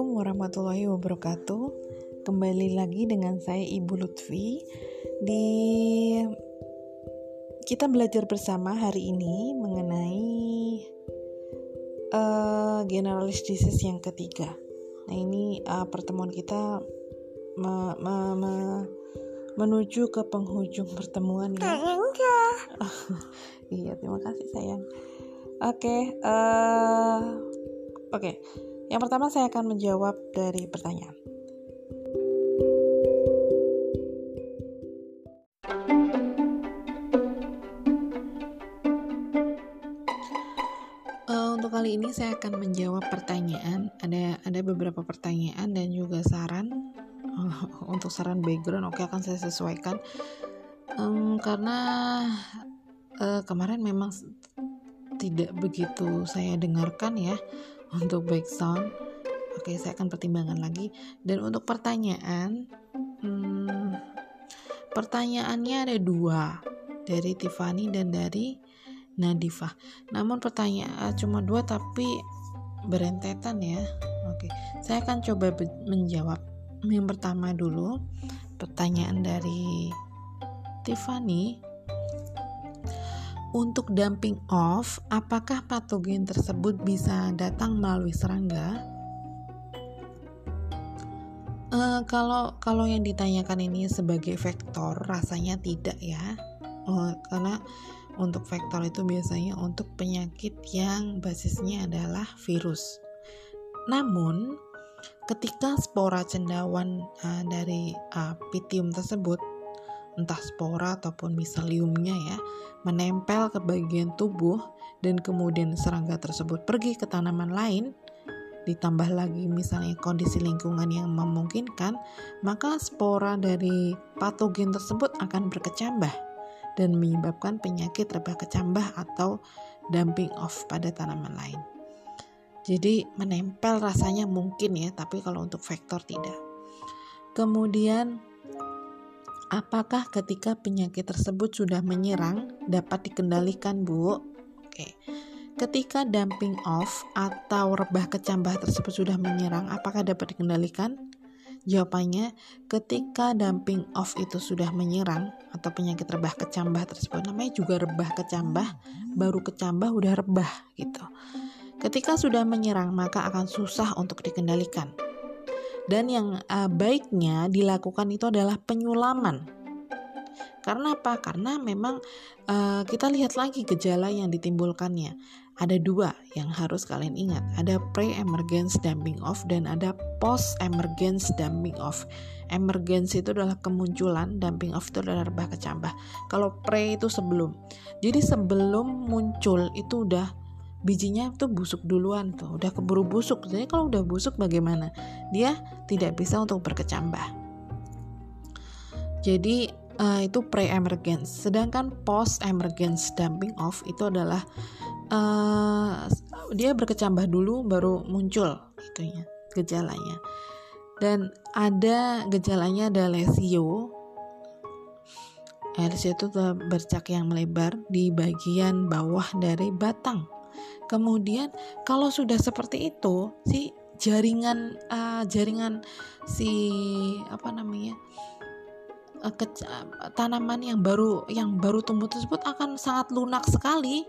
Assalamualaikum warahmatullahi wabarakatuh. Kembali lagi dengan saya Ibu Lutfi di kita belajar bersama hari ini mengenai uh, generalis disease yang ketiga. Nah ini uh, pertemuan kita me, me, me, menuju ke penghujung pertemuan ya. iya terima kasih sayang. Oke, okay, uh, eh, oke. Okay. Yang pertama saya akan menjawab dari pertanyaan. Uh, untuk kali ini saya akan menjawab pertanyaan. Ada ada beberapa pertanyaan dan juga saran. Uh, untuk saran background, oke okay, akan saya sesuaikan. Um, karena uh, kemarin memang tidak begitu saya dengarkan ya untuk back sound. Oke, saya akan pertimbangkan lagi. Dan untuk pertanyaan, hmm, pertanyaannya ada dua dari Tiffany dan dari Nadifah. Namun pertanyaan cuma dua tapi berentetan ya. Oke, saya akan coba menjawab. Yang pertama dulu, pertanyaan dari Tiffany untuk dumping off, apakah patogen tersebut bisa datang melalui serangga? Uh, kalau kalau yang ditanyakan ini sebagai vektor, rasanya tidak ya, uh, karena untuk vektor itu biasanya untuk penyakit yang basisnya adalah virus. Namun, ketika spora cendawan uh, dari uh, pitium tersebut entah spora ataupun miseliumnya ya, menempel ke bagian tubuh dan kemudian serangga tersebut pergi ke tanaman lain, ditambah lagi misalnya kondisi lingkungan yang memungkinkan, maka spora dari patogen tersebut akan berkecambah dan menyebabkan penyakit rebah kecambah atau dumping off pada tanaman lain. Jadi menempel rasanya mungkin ya, tapi kalau untuk vektor tidak. Kemudian Apakah ketika penyakit tersebut sudah menyerang dapat dikendalikan, Bu? Oke. Ketika dumping off atau rebah kecambah tersebut sudah menyerang, apakah dapat dikendalikan? Jawabannya, ketika dumping off itu sudah menyerang atau penyakit rebah kecambah tersebut namanya juga rebah kecambah, baru kecambah udah rebah gitu. Ketika sudah menyerang maka akan susah untuk dikendalikan dan yang uh, baiknya dilakukan itu adalah penyulaman. Karena apa? Karena memang uh, kita lihat lagi gejala yang ditimbulkannya. Ada dua yang harus kalian ingat. Ada pre-emergence damping off dan ada post-emergence damping off. Emergence itu adalah kemunculan, damping off itu adalah rebah kecambah. Kalau pre itu sebelum. Jadi sebelum muncul itu udah bijinya tuh busuk duluan tuh udah keburu busuk. Jadi kalau udah busuk bagaimana? Dia tidak bisa untuk berkecambah. Jadi uh, itu pre-emergence. Sedangkan post-emergence dumping off itu adalah uh, dia berkecambah dulu baru muncul itunya gejalanya. Dan ada gejalanya ada lesio. Lesio itu bercak yang melebar di bagian bawah dari batang Kemudian kalau sudah seperti itu, si jaringan uh, jaringan si apa namanya? Uh, ke, uh, tanaman yang baru yang baru tumbuh tersebut akan sangat lunak sekali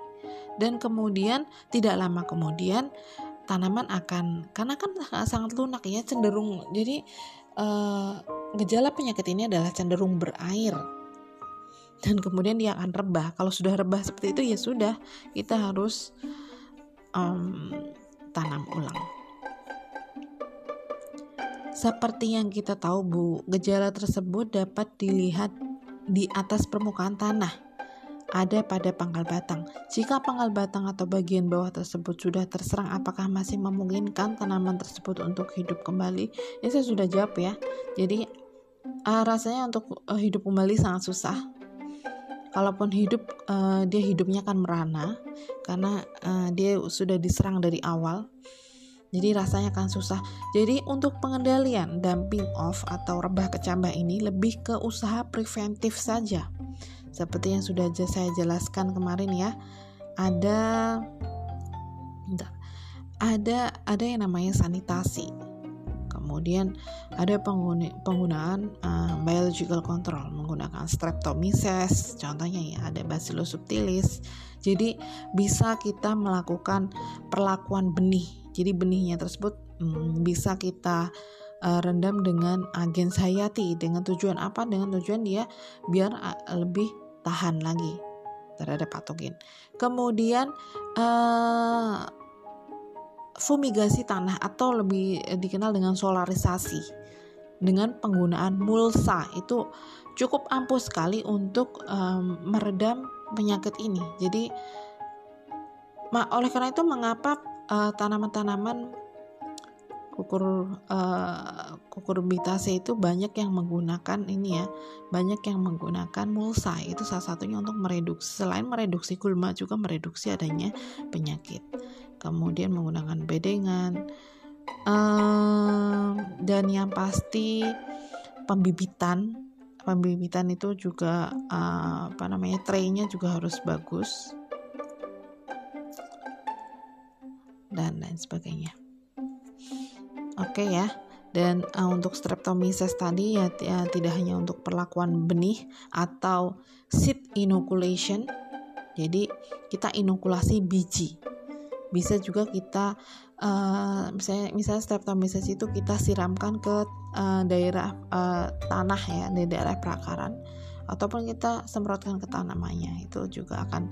dan kemudian tidak lama kemudian tanaman akan karena kan sangat lunak ya cenderung jadi uh, gejala penyakit ini adalah cenderung berair dan kemudian dia akan rebah kalau sudah rebah seperti itu ya sudah kita harus um, tanam ulang. Seperti yang kita tahu, Bu, gejala tersebut dapat dilihat di atas permukaan tanah. Ada pada pangkal batang. Jika pangkal batang atau bagian bawah tersebut sudah terserang, apakah masih memungkinkan tanaman tersebut untuk hidup kembali? Ini saya sudah jawab ya. Jadi uh, rasanya untuk uh, hidup kembali sangat susah kalaupun hidup uh, dia hidupnya akan merana karena uh, dia sudah diserang dari awal jadi rasanya akan susah. Jadi untuk pengendalian dumping off atau rebah kecambah ini lebih ke usaha preventif saja. Seperti yang sudah saya jelaskan kemarin ya ada ada ada yang namanya sanitasi kemudian ada pengguna, penggunaan uh, biological control menggunakan streptomyces contohnya ya ada bacillus subtilis. Jadi bisa kita melakukan perlakuan benih. Jadi benihnya tersebut hmm, bisa kita uh, rendam dengan agen hayati dengan tujuan apa? Dengan tujuan dia biar uh, lebih tahan lagi terhadap patogen. Kemudian uh, fumigasi tanah atau lebih dikenal dengan solarisasi dengan penggunaan mulsa. Itu cukup ampuh sekali untuk um, meredam penyakit ini. Jadi oleh karena itu mengapa uh, tanaman-tanaman kukur uh, kukurbitase itu banyak yang menggunakan ini ya banyak yang menggunakan mulsa. Itu salah satunya untuk mereduksi selain mereduksi gulma juga mereduksi adanya penyakit kemudian menggunakan bedengan. Um, dan yang pasti pembibitan. Pembibitan itu juga uh, apa namanya traynya juga harus bagus. Dan lain sebagainya. Oke okay ya. Dan uh, untuk streptomyces tadi ya, ya tidak hanya untuk perlakuan benih atau seed inoculation. Jadi kita inokulasi biji bisa juga kita uh, misalnya misalnya streptomyces itu kita siramkan ke uh, daerah uh, tanah ya di daerah perakaran ataupun kita semprotkan ke tanamannya itu juga akan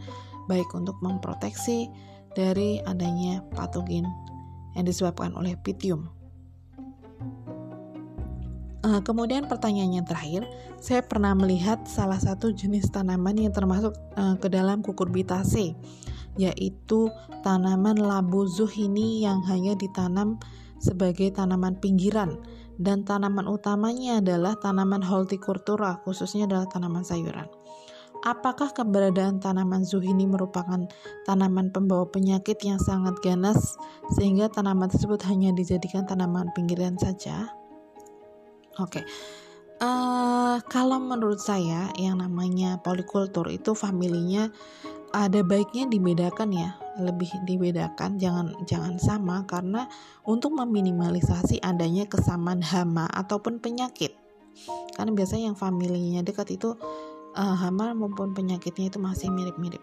baik untuk memproteksi dari adanya patogen yang disebabkan oleh pitium. Uh, kemudian pertanyaan yang terakhir, saya pernah melihat salah satu jenis tanaman yang termasuk uh, ke dalam kukurbitase yaitu tanaman labu zuhini yang hanya ditanam sebagai tanaman pinggiran dan tanaman utamanya adalah tanaman hortikultura khususnya adalah tanaman sayuran. Apakah keberadaan tanaman zuhini merupakan tanaman pembawa penyakit yang sangat ganas sehingga tanaman tersebut hanya dijadikan tanaman pinggiran saja? Oke. Okay. Uh, eh, kalau menurut saya yang namanya polikultur itu familinya ada baiknya dibedakan ya lebih dibedakan jangan jangan sama karena untuk meminimalisasi adanya kesamaan hama ataupun penyakit. Karena biasanya yang familinya dekat itu uh, hama maupun penyakitnya itu masih mirip-mirip.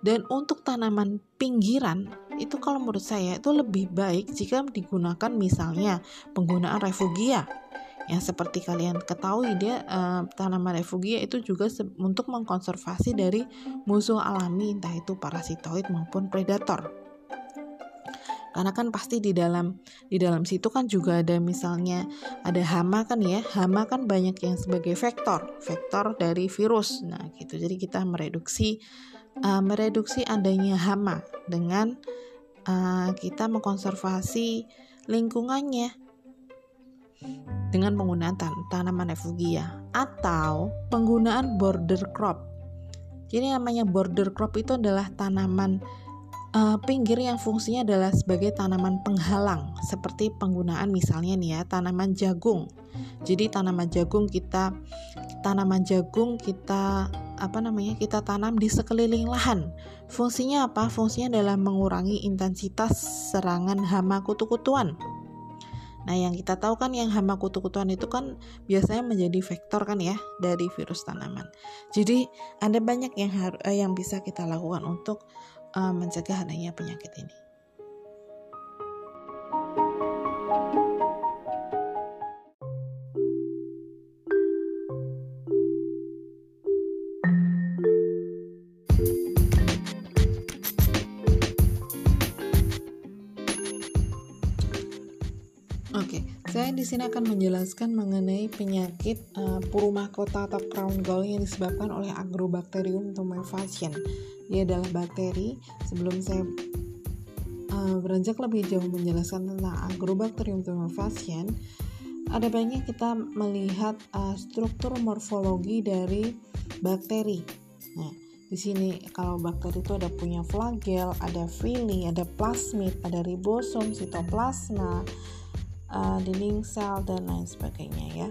Dan untuk tanaman pinggiran itu kalau menurut saya itu lebih baik jika digunakan misalnya penggunaan refugia yang seperti kalian ketahui dia uh, tanaman refugia itu juga untuk mengkonservasi dari musuh alami entah itu parasitoid maupun predator. Karena kan pasti di dalam di dalam situ kan juga ada misalnya ada hama kan ya. Hama kan banyak yang sebagai vektor vektor dari virus. Nah gitu. Jadi kita mereduksi uh, mereduksi adanya hama dengan uh, kita mengkonservasi lingkungannya dengan penggunaan tan tanaman refugia atau penggunaan border crop. Jadi namanya border crop itu adalah tanaman uh, pinggir yang fungsinya adalah sebagai tanaman penghalang seperti penggunaan misalnya nih ya tanaman jagung. Jadi tanaman jagung kita tanaman jagung kita apa namanya kita tanam di sekeliling lahan. Fungsinya apa? Fungsinya adalah mengurangi intensitas serangan hama kutu-kutuan. Nah, yang kita tahu kan yang hama kutu-kutuan itu kan biasanya menjadi vektor kan ya dari virus tanaman. Jadi, ada banyak yang eh, yang bisa kita lakukan untuk uh, mencegah adanya penyakit ini. Sini akan menjelaskan mengenai penyakit uh, puru mahkota atau crown gall yang disebabkan oleh Agrobacterium tumefaciens. Dia adalah bakteri. Sebelum saya uh, beranjak lebih jauh menjelaskan tentang Agrobacterium tumefaciens, ada banyak kita melihat uh, struktur morfologi dari bakteri. Nah, di sini kalau bakteri itu ada punya flagel, ada villi, ada plasmid, ada ribosom, sitoplasma, uh, dinding sel dan lain sebagainya ya.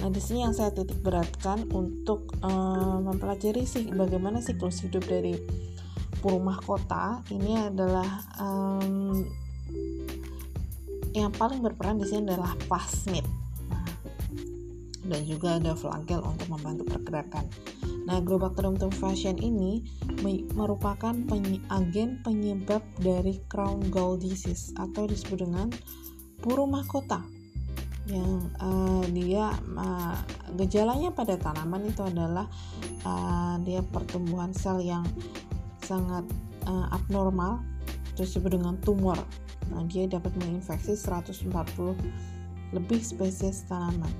Nah, di sini yang saya titik beratkan untuk uh, mempelajari sih bagaimana siklus hidup dari burung mahkota ini adalah um, yang paling berperan di sini adalah plasmid nah, dan juga ada flagel untuk membantu pergerakan Nah, Agrobacterium tumefaciens ini merupakan agen penyebab dari crown gall disease atau disebut dengan puru mahkota yang uh, dia uh, gejalanya pada tanaman itu adalah uh, dia pertumbuhan sel yang sangat uh, abnormal disebut dengan tumor. Nah, dia dapat menginfeksi 140 lebih spesies tanaman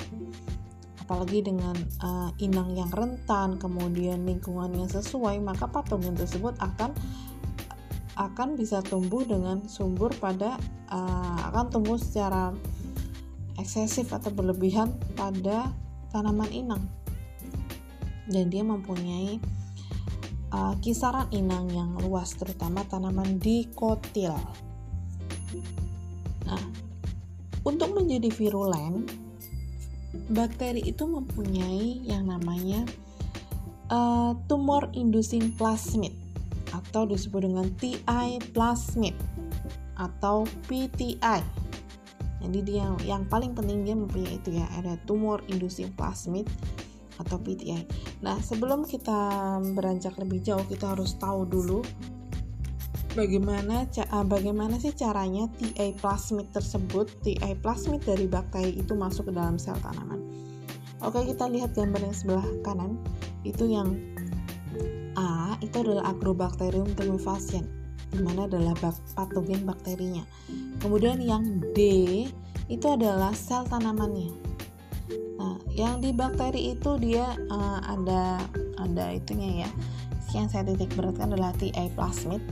apalagi dengan uh, inang yang rentan, kemudian lingkungan yang sesuai, maka patogen tersebut akan akan bisa tumbuh dengan subur pada uh, akan tumbuh secara eksesif atau berlebihan pada tanaman inang dan dia mempunyai uh, kisaran inang yang luas terutama tanaman dikotil. Nah, untuk menjadi virulen bakteri itu mempunyai yang namanya uh, tumor inducing plasmid atau disebut dengan TI plasmid atau PTI. Jadi dia yang, paling penting dia mempunyai itu ya, ada tumor inducing plasmid atau PTI. Nah, sebelum kita beranjak lebih jauh, kita harus tahu dulu bagaimana uh, bagaimana sih caranya TA plasmid tersebut TA plasmid dari bakteri itu masuk ke dalam sel tanaman oke kita lihat gambar yang sebelah kanan itu yang A itu adalah Agrobacterium tumefaciens di mana adalah bak patogen bakterinya. Kemudian yang D itu adalah sel tanamannya. Nah yang di bakteri itu dia uh, ada ada itunya ya. Yang saya titik beratkan adalah TA plasmid.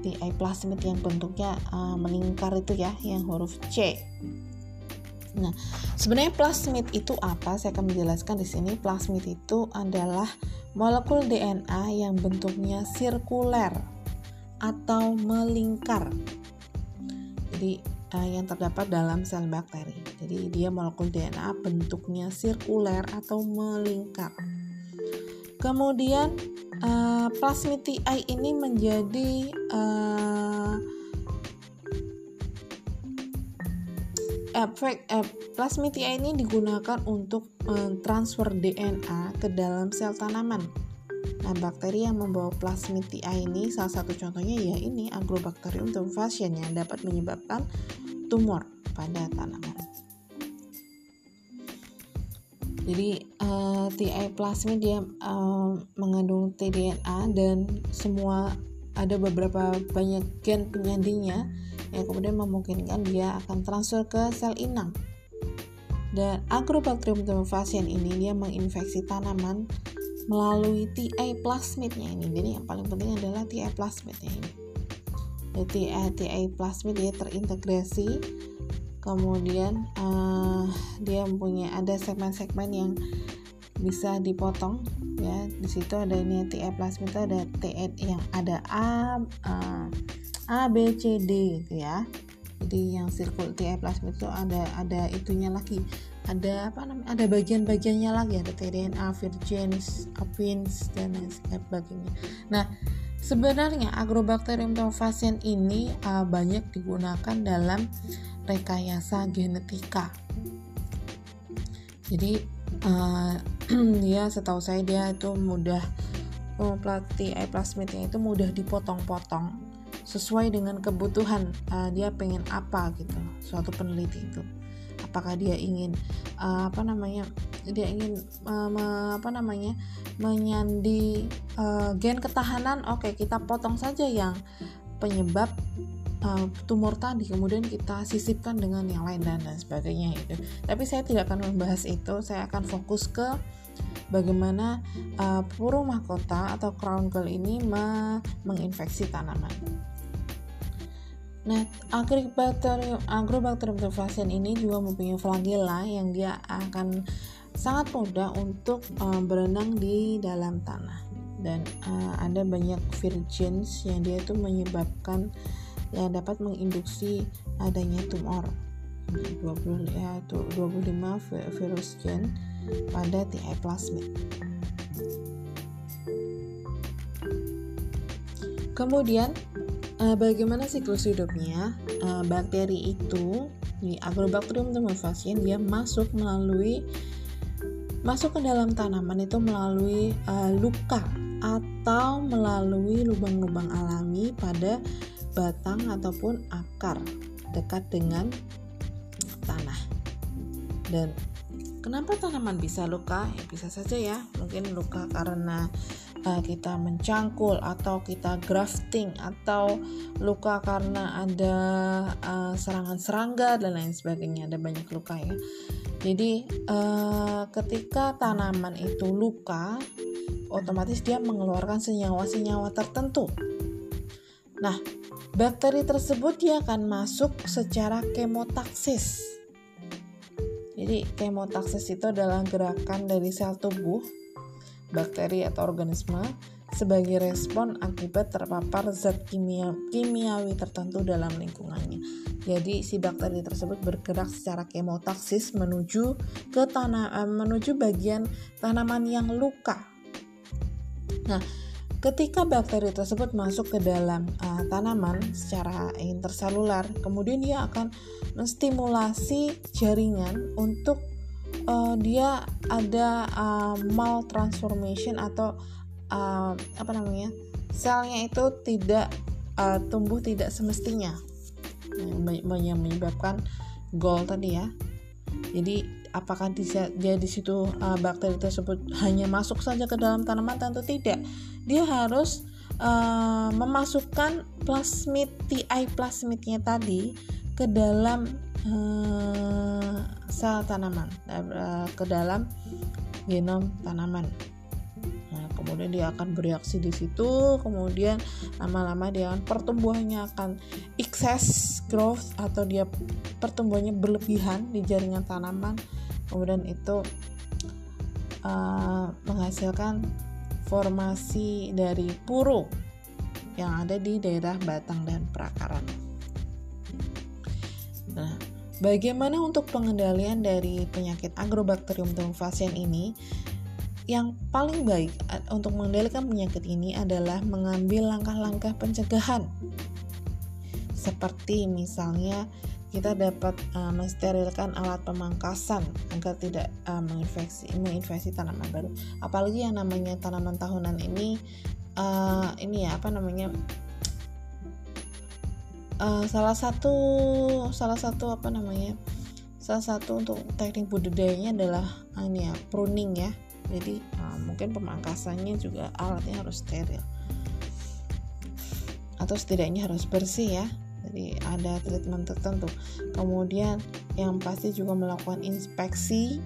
Di plasmid yang bentuknya uh, melingkar itu ya yang huruf C. Nah, sebenarnya plasmid itu apa? Saya akan menjelaskan di sini. Plasmid itu adalah molekul DNA yang bentuknya sirkuler atau melingkar. Jadi uh, yang terdapat dalam sel bakteri. Jadi dia molekul DNA bentuknya sirkuler atau melingkar. Kemudian uh, plasmid TI ini menjadi uh, efek uh, plasmid TI ini digunakan untuk uh, transfer DNA ke dalam sel tanaman. Nah, bakteri yang membawa plasmid TI ini salah satu contohnya ya ini Agrobacterium tumefaciens yang dapat menyebabkan tumor pada tanaman. Jadi uh, eh, TI plasmid dia uh, mengandung tDNA dan semua ada beberapa banyak gen penyandingnya yang kemudian memungkinkan dia akan transfer ke sel inang. Dan Agrobacterium tumefaciens ini dia menginfeksi tanaman melalui TI plasmidnya ini. Jadi yang paling penting adalah TI plasmidnya ini. Jadi TI plasmid dia terintegrasi kemudian uh, dia mempunyai ada segmen-segmen yang bisa dipotong ya di situ ada ini TE plasmid ada TE yang ada A uh, A B C D gitu ya. Jadi yang sirkul TE plasmid itu ada ada itunya lagi. Ada apa namanya? Ada bagian-bagiannya lagi. Ada tDNA, virgens, apins dan lain sebagainya. Nah sebenarnya Agrobacterium tumefaciens ini uh, banyak digunakan dalam rekayasa genetika. Jadi uh, dia setahu saya dia itu mudah oh, pelatih plasmidnya itu mudah dipotong-potong sesuai dengan kebutuhan uh, dia pengen apa gitu suatu peneliti itu. Apakah dia ingin uh, apa namanya dia ingin uh, me, apa namanya menyandi uh, gen ketahanan? Oke okay, kita potong saja yang penyebab uh, tumor tadi kemudian kita sisipkan dengan yang lain dan dan sebagainya itu. Tapi saya tidak akan membahas itu saya akan fokus ke bagaimana uh, puru mahkota atau crown gall ini me menginfeksi tanaman. Nah, Agrobacterium, Agrobacterium tumefaciens ini juga mempunyai flagella yang dia akan sangat mudah untuk uh, berenang di dalam tanah. Dan uh, ada banyak virgens yang dia itu menyebabkan yang dapat menginduksi adanya tumor. 20 ya, 25 virus gen pada TI plasmid. Kemudian uh, bagaimana siklus hidupnya? Uh, bakteri itu di Agrobacterium tumefaciens dia masuk melalui masuk ke dalam tanaman itu melalui uh, luka atau melalui lubang-lubang alami pada batang ataupun akar dekat dengan tanah. Dan kenapa tanaman bisa luka? Ya bisa saja ya, mungkin luka karena uh, kita mencangkul atau kita grafting atau luka karena ada uh, serangan serangga dan lain sebagainya. Ada banyak luka ya. Jadi uh, ketika tanaman itu luka otomatis dia mengeluarkan senyawa-senyawa tertentu. Nah bakteri tersebut dia akan masuk secara kemotaksis jadi kemotaksis itu adalah gerakan dari sel tubuh bakteri atau organisme sebagai respon akibat terpapar zat kimia, kimiawi tertentu dalam lingkungannya. Jadi si bakteri tersebut bergerak secara kemotaksis menuju ke tanah eh, menuju bagian tanaman yang luka. Nah, ketika bakteri tersebut masuk ke dalam uh, tanaman secara interselular, kemudian dia akan menstimulasi jaringan untuk uh, dia ada uh, maltransformation atau uh, apa namanya selnya itu tidak uh, tumbuh tidak semestinya. Yang menyebabkan gol tadi ya. Jadi apakah dia, dia di situ uh, bakteri tersebut hanya masuk saja ke dalam tanaman tentu tidak dia harus uh, memasukkan plasmid TI plasmidnya tadi ke dalam uh, sel tanaman uh, ke dalam genom tanaman. Nah, kemudian dia akan bereaksi di situ, kemudian lama-lama dia akan pertumbuhannya akan excess growth atau dia pertumbuhannya berlebihan di jaringan tanaman. Kemudian itu uh, menghasilkan formasi dari puru yang ada di daerah batang dan perakaran. Nah, bagaimana untuk pengendalian dari penyakit Agrobacterium tumefaciens ini? Yang paling baik untuk mengendalikan penyakit ini adalah mengambil langkah-langkah pencegahan. Seperti misalnya kita dapat uh, mensterilkan alat pemangkasan agar tidak uh, menginfeksi menginfeksi tanaman baru. Apalagi yang namanya tanaman tahunan ini uh, ini ya apa namanya uh, salah satu salah satu apa namanya salah satu untuk teknik budidayanya adalah uh, ini ya pruning ya. Jadi uh, mungkin pemangkasannya juga alatnya harus steril. Atau setidaknya harus bersih ya jadi ada treatment tertentu. Kemudian yang pasti juga melakukan inspeksi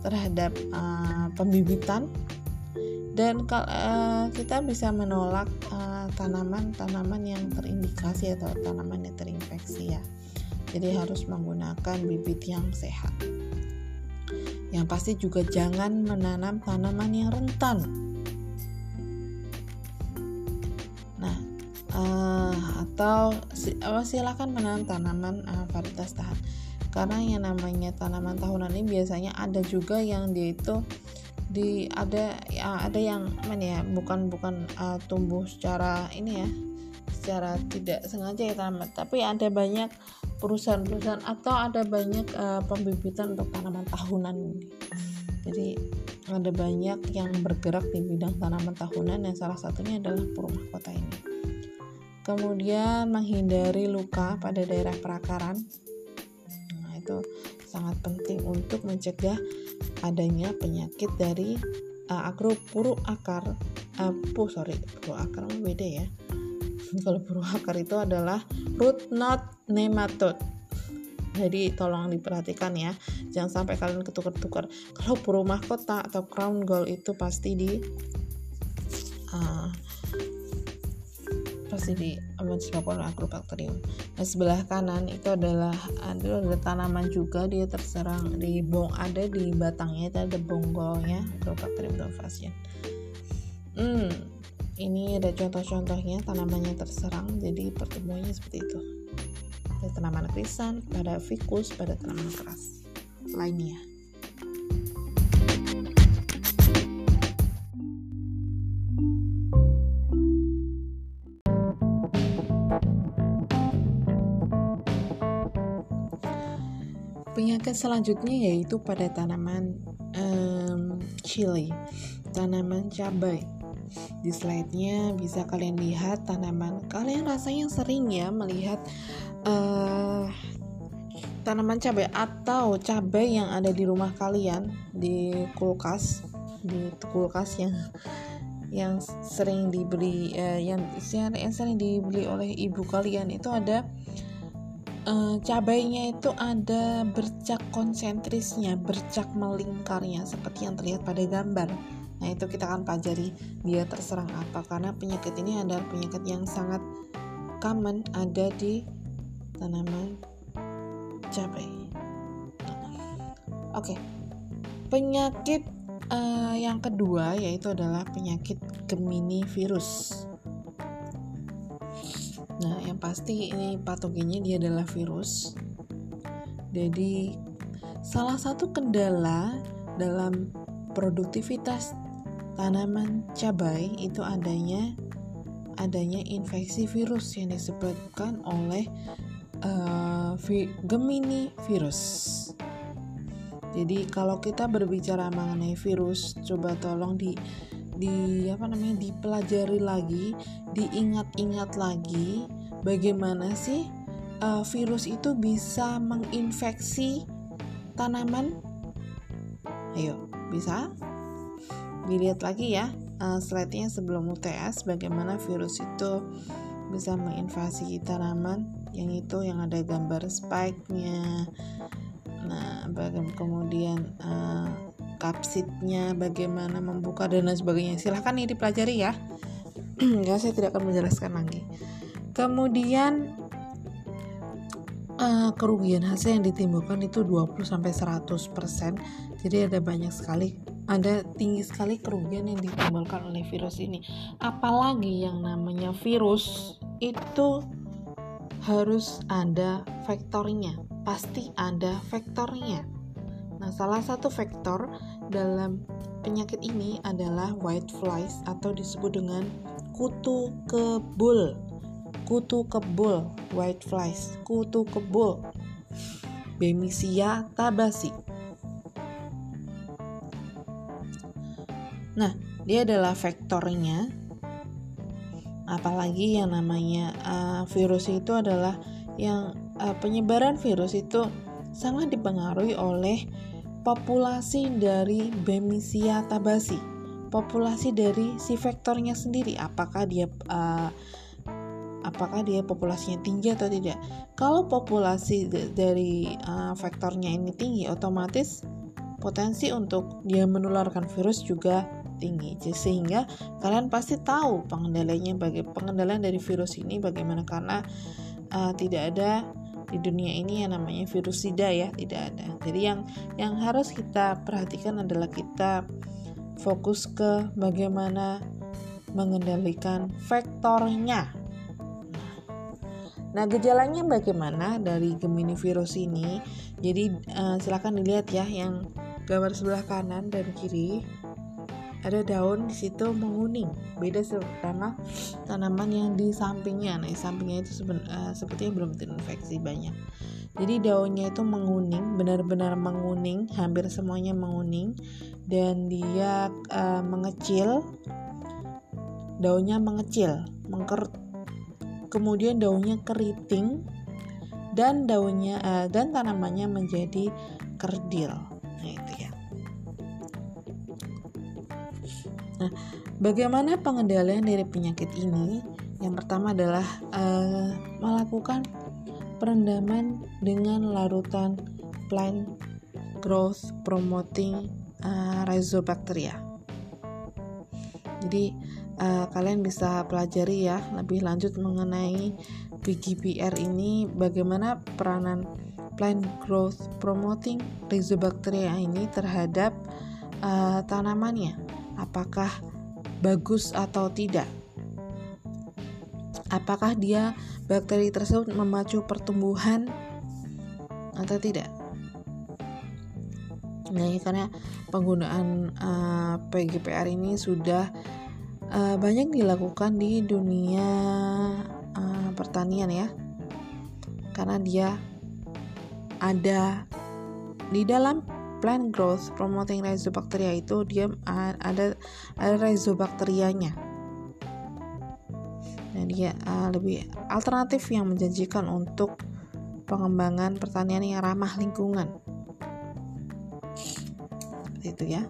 terhadap uh, pembibitan. Dan uh, kita bisa menolak tanaman-tanaman uh, yang terindikasi atau tanaman yang terinfeksi ya. Jadi harus menggunakan bibit yang sehat. Yang pasti juga jangan menanam tanaman yang rentan uh, atau uh, silakan menanam tanaman uh, varietas tahan. Karena yang namanya tanaman tahunan ini biasanya ada juga yang dia itu di ada ya ada yang mana ya bukan bukan uh, tumbuh secara ini ya secara tidak sengaja ya tanaman tapi ada banyak perusahaan-perusahaan atau ada banyak uh, pembibitan untuk tanaman tahunan jadi ada banyak yang bergerak di bidang tanaman tahunan yang salah satunya adalah purumah kota ini kemudian menghindari luka pada daerah perakaran. Nah itu sangat penting untuk mencegah adanya penyakit dari uh, agropuru akar uh, sorry puru akar beda ya. Kalau puru akar itu adalah root knot nematode. Jadi tolong diperhatikan ya jangan sampai kalian ketukar-tukar kalau puru mahkota atau crown gall itu pasti di uh, pasti di oleh agrobacterium. Nah sebelah kanan itu adalah ada, ada tanaman juga dia terserang di bong ada di batangnya itu ada bonggolnya agrobacterium tumefaciens. Hmm, ini ada contoh-contohnya tanamannya terserang jadi pertumbuhannya seperti itu. Ada tanaman krisan, pada fikus, pada tanaman keras lainnya. Penyakit selanjutnya yaitu pada tanaman um, chili, tanaman cabai. Di slide-nya bisa kalian lihat tanaman. Kalian rasanya sering ya melihat uh, tanaman cabai atau cabai yang ada di rumah kalian di kulkas, di kulkas yang yang sering dibeli uh, yang, yang sering dibeli oleh ibu kalian itu ada uh, cabainya itu ada bercak konsentrisnya, bercak melingkarnya seperti yang terlihat pada gambar. Nah, itu kita akan pelajari dia terserang apa karena penyakit ini adalah penyakit yang sangat common ada di tanaman cabai. Oke. Penyakit uh, yang kedua yaitu adalah penyakit Gemini virus. Nah, yang pasti ini patogennya dia adalah virus. Jadi, salah satu kendala dalam produktivitas tanaman cabai itu adanya adanya infeksi virus yang disebabkan oleh uh, Gemini virus. Jadi kalau kita berbicara mengenai virus, coba tolong di di apa namanya dipelajari lagi, diingat-ingat lagi bagaimana sih uh, virus itu bisa menginfeksi tanaman. Ayo, bisa? Dilihat lagi ya uh, slide-nya sebelum UTS bagaimana virus itu bisa menginvasi tanaman yang itu yang ada gambar spike-nya. Nah, kemudian uh, kapsitnya, bagaimana membuka dan lain sebagainya. Silahkan ini dipelajari ya. ya saya tidak akan menjelaskan lagi. Kemudian uh, kerugian hasil yang ditimbulkan itu 20 sampai 100%. Jadi ada banyak sekali ada tinggi sekali kerugian yang ditimbulkan oleh virus ini. Apalagi yang namanya virus itu harus ada faktornya. Pasti ada faktornya. Nah, salah satu faktor dalam penyakit ini adalah white flies atau disebut dengan kutu kebul. Kutu kebul, white flies, kutu kebul. Bemisia tabasi. Nah, dia adalah faktornya. Apalagi yang namanya uh, virus itu adalah yang uh, penyebaran virus itu sangat dipengaruhi oleh populasi dari Bemisia tabasi, populasi dari si vektornya sendiri, apakah dia uh, apakah dia populasinya tinggi atau tidak. Kalau populasi dari uh, vektornya ini tinggi, otomatis potensi untuk dia menularkan virus juga tinggi. Sehingga kalian pasti tahu pengendaliannya bagi pengendalian dari virus ini bagaimana karena uh, tidak ada di dunia ini yang namanya virus sida ya tidak ada. Jadi yang yang harus kita perhatikan adalah kita fokus ke bagaimana mengendalikan vektornya. Nah, gejalanya bagaimana dari Gemini virus ini? Jadi, uh, silakan dilihat ya yang gambar sebelah kanan dan kiri ada daun di situ menguning beda sama tanaman yang di sampingnya. Nah sampingnya itu seben, uh, sepertinya belum terinfeksi banyak. Jadi daunnya itu menguning benar-benar menguning hampir semuanya menguning. Dan dia uh, mengecil. Daunnya mengecil mengker kemudian daunnya keriting. Dan daunnya uh, dan tanamannya menjadi kerdil. Nah, bagaimana pengendalian dari penyakit ini? Yang pertama adalah uh, melakukan perendaman dengan larutan plant growth promoting uh, rhizobacteria. Jadi uh, kalian bisa pelajari ya lebih lanjut mengenai PGPR ini bagaimana peranan plant growth promoting rhizobacteria ini terhadap uh, tanamannya apakah bagus atau tidak. Apakah dia bakteri tersebut memacu pertumbuhan atau tidak? Nah, karena penggunaan uh, eh, PGPR ini sudah uh, banyak dilakukan di dunia uh, pertanian ya. Karena dia ada di dalam plant growth promoting rhizobacteria itu dia ada ada rhizobacterianya. Dan dia uh, lebih alternatif yang menjanjikan untuk pengembangan pertanian yang ramah lingkungan. Itu ya.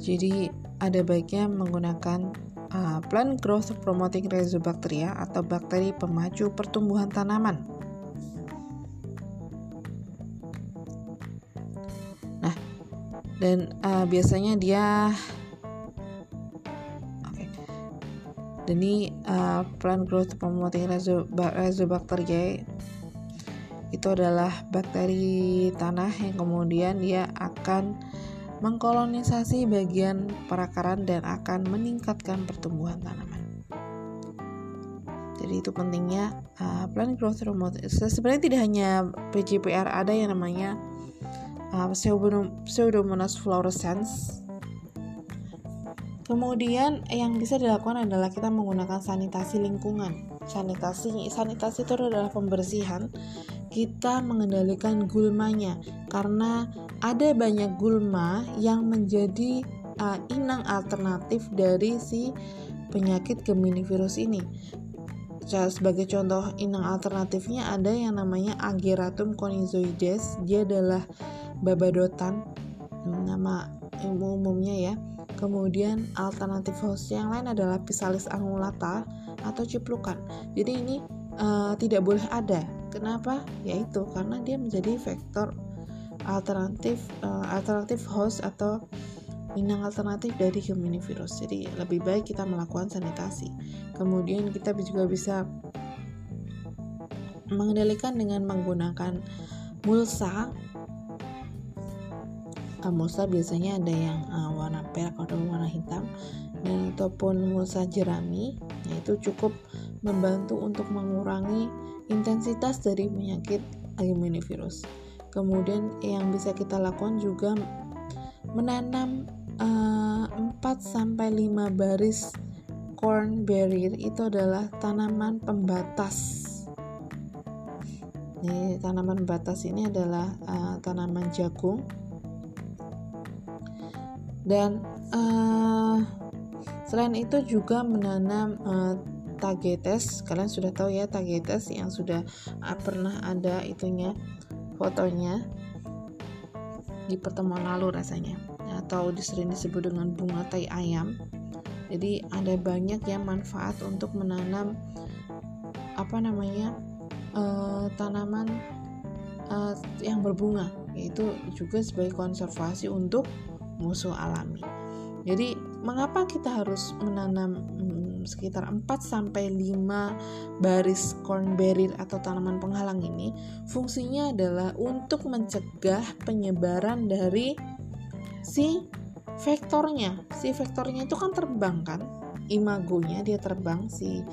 Jadi ada baiknya menggunakan uh, plant growth promoting rhizobacteria atau bakteri pemacu pertumbuhan tanaman. Dan uh, biasanya dia okay. dan ini uh, plant growth promoting rhizobacteria itu adalah bakteri tanah yang kemudian dia akan mengkolonisasi bagian perakaran dan akan meningkatkan pertumbuhan tanaman. Jadi itu pentingnya uh, plant growth hormone. Sebenarnya tidak hanya PGPR ada yang namanya uh, Pseudomonas fluorescens. Kemudian yang bisa dilakukan adalah kita menggunakan sanitasi lingkungan. Sanitasi sanitasi itu adalah pembersihan kita mengendalikan gulmanya karena ada banyak gulma yang menjadi uh, inang alternatif dari si penyakit Gemini virus ini. Sebagai contoh inang alternatifnya ada yang namanya Ageratum conizoides. Dia adalah babadotan nama umumnya ya. Kemudian alternatif host yang lain adalah Pisalis angulata atau ciplukan. Jadi ini uh, tidak boleh ada. Kenapa? Yaitu karena dia menjadi vektor alternatif uh, alternatif host atau inang alternatif dari Gemini virus. Jadi lebih baik kita melakukan sanitasi. Kemudian kita juga bisa mengendalikan dengan menggunakan mulsa. Uh, mulsa biasanya ada yang uh, warna perak atau warna hitam dan ataupun mulsa jerami, yaitu cukup membantu untuk mengurangi intensitas dari penyakit Gemini virus. Kemudian yang bisa kita lakukan juga menanam uh, eh, 4 sampai 5 baris corn barrier itu adalah tanaman pembatas. Ini tanaman pembatas ini adalah uh, tanaman jagung. Dan uh, selain itu juga menanam uh, tagetes. Kalian sudah tahu ya tagetes yang sudah uh, pernah ada itunya fotonya di pertemuan lalu rasanya atau disering disebut dengan bunga tai ayam. Jadi ada banyak yang manfaat untuk menanam apa namanya uh, tanaman uh, yang berbunga yaitu juga sebagai konservasi untuk musuh alami. Jadi mengapa kita harus menanam hmm, sekitar 4 sampai 5 baris corn barrier atau tanaman penghalang ini? Fungsinya adalah untuk mencegah penyebaran dari si vektornya. Si vektornya itu kan terbang kan? Imagonya dia terbang si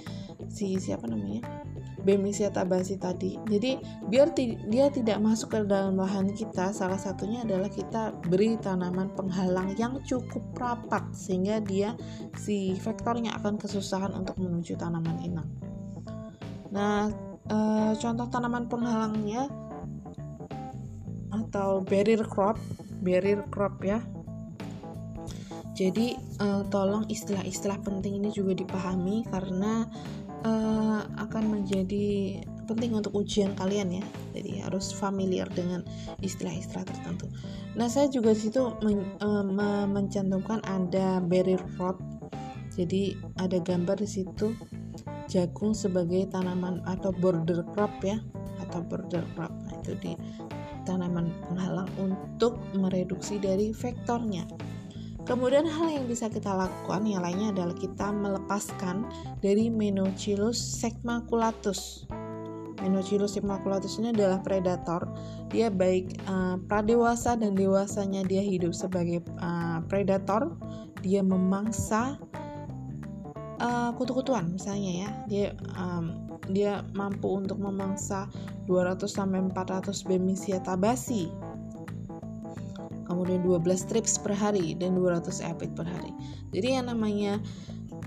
si siapa namanya? Bemisia tabasi tadi. Jadi biar dia tidak masuk ke dalam lahan kita, salah satunya adalah kita beri tanaman penghalang yang cukup rapat sehingga dia si vektornya akan kesusahan untuk menuju tanaman inang. Nah, e, contoh tanaman penghalangnya atau barrier crop, barrier crop ya. Jadi e, tolong istilah-istilah penting ini juga dipahami karena uh, akan menjadi penting untuk ujian kalian ya. Jadi harus familiar dengan istilah-istilah tertentu. Nah saya juga di situ men, uh, mencantumkan ada barrier crop jadi ada gambar di situ jagung sebagai tanaman atau border crop ya atau border crop. Nah itu di tanaman penghalang untuk mereduksi dari vektornya Kemudian hal yang bisa kita lakukan yang lainnya adalah kita melepaskan dari Menochilus segmaculatus. Menochilus segmaculatus ini adalah predator. Dia baik uh, pradewasa dan dewasanya dia hidup sebagai uh, predator. Dia memangsa uh, kutu-kutuan misalnya ya. Dia um, dia mampu untuk memangsa 200 sampai 400 Bemisia tabasi kemudian 12 strips per hari dan 200 apit per hari. Jadi yang namanya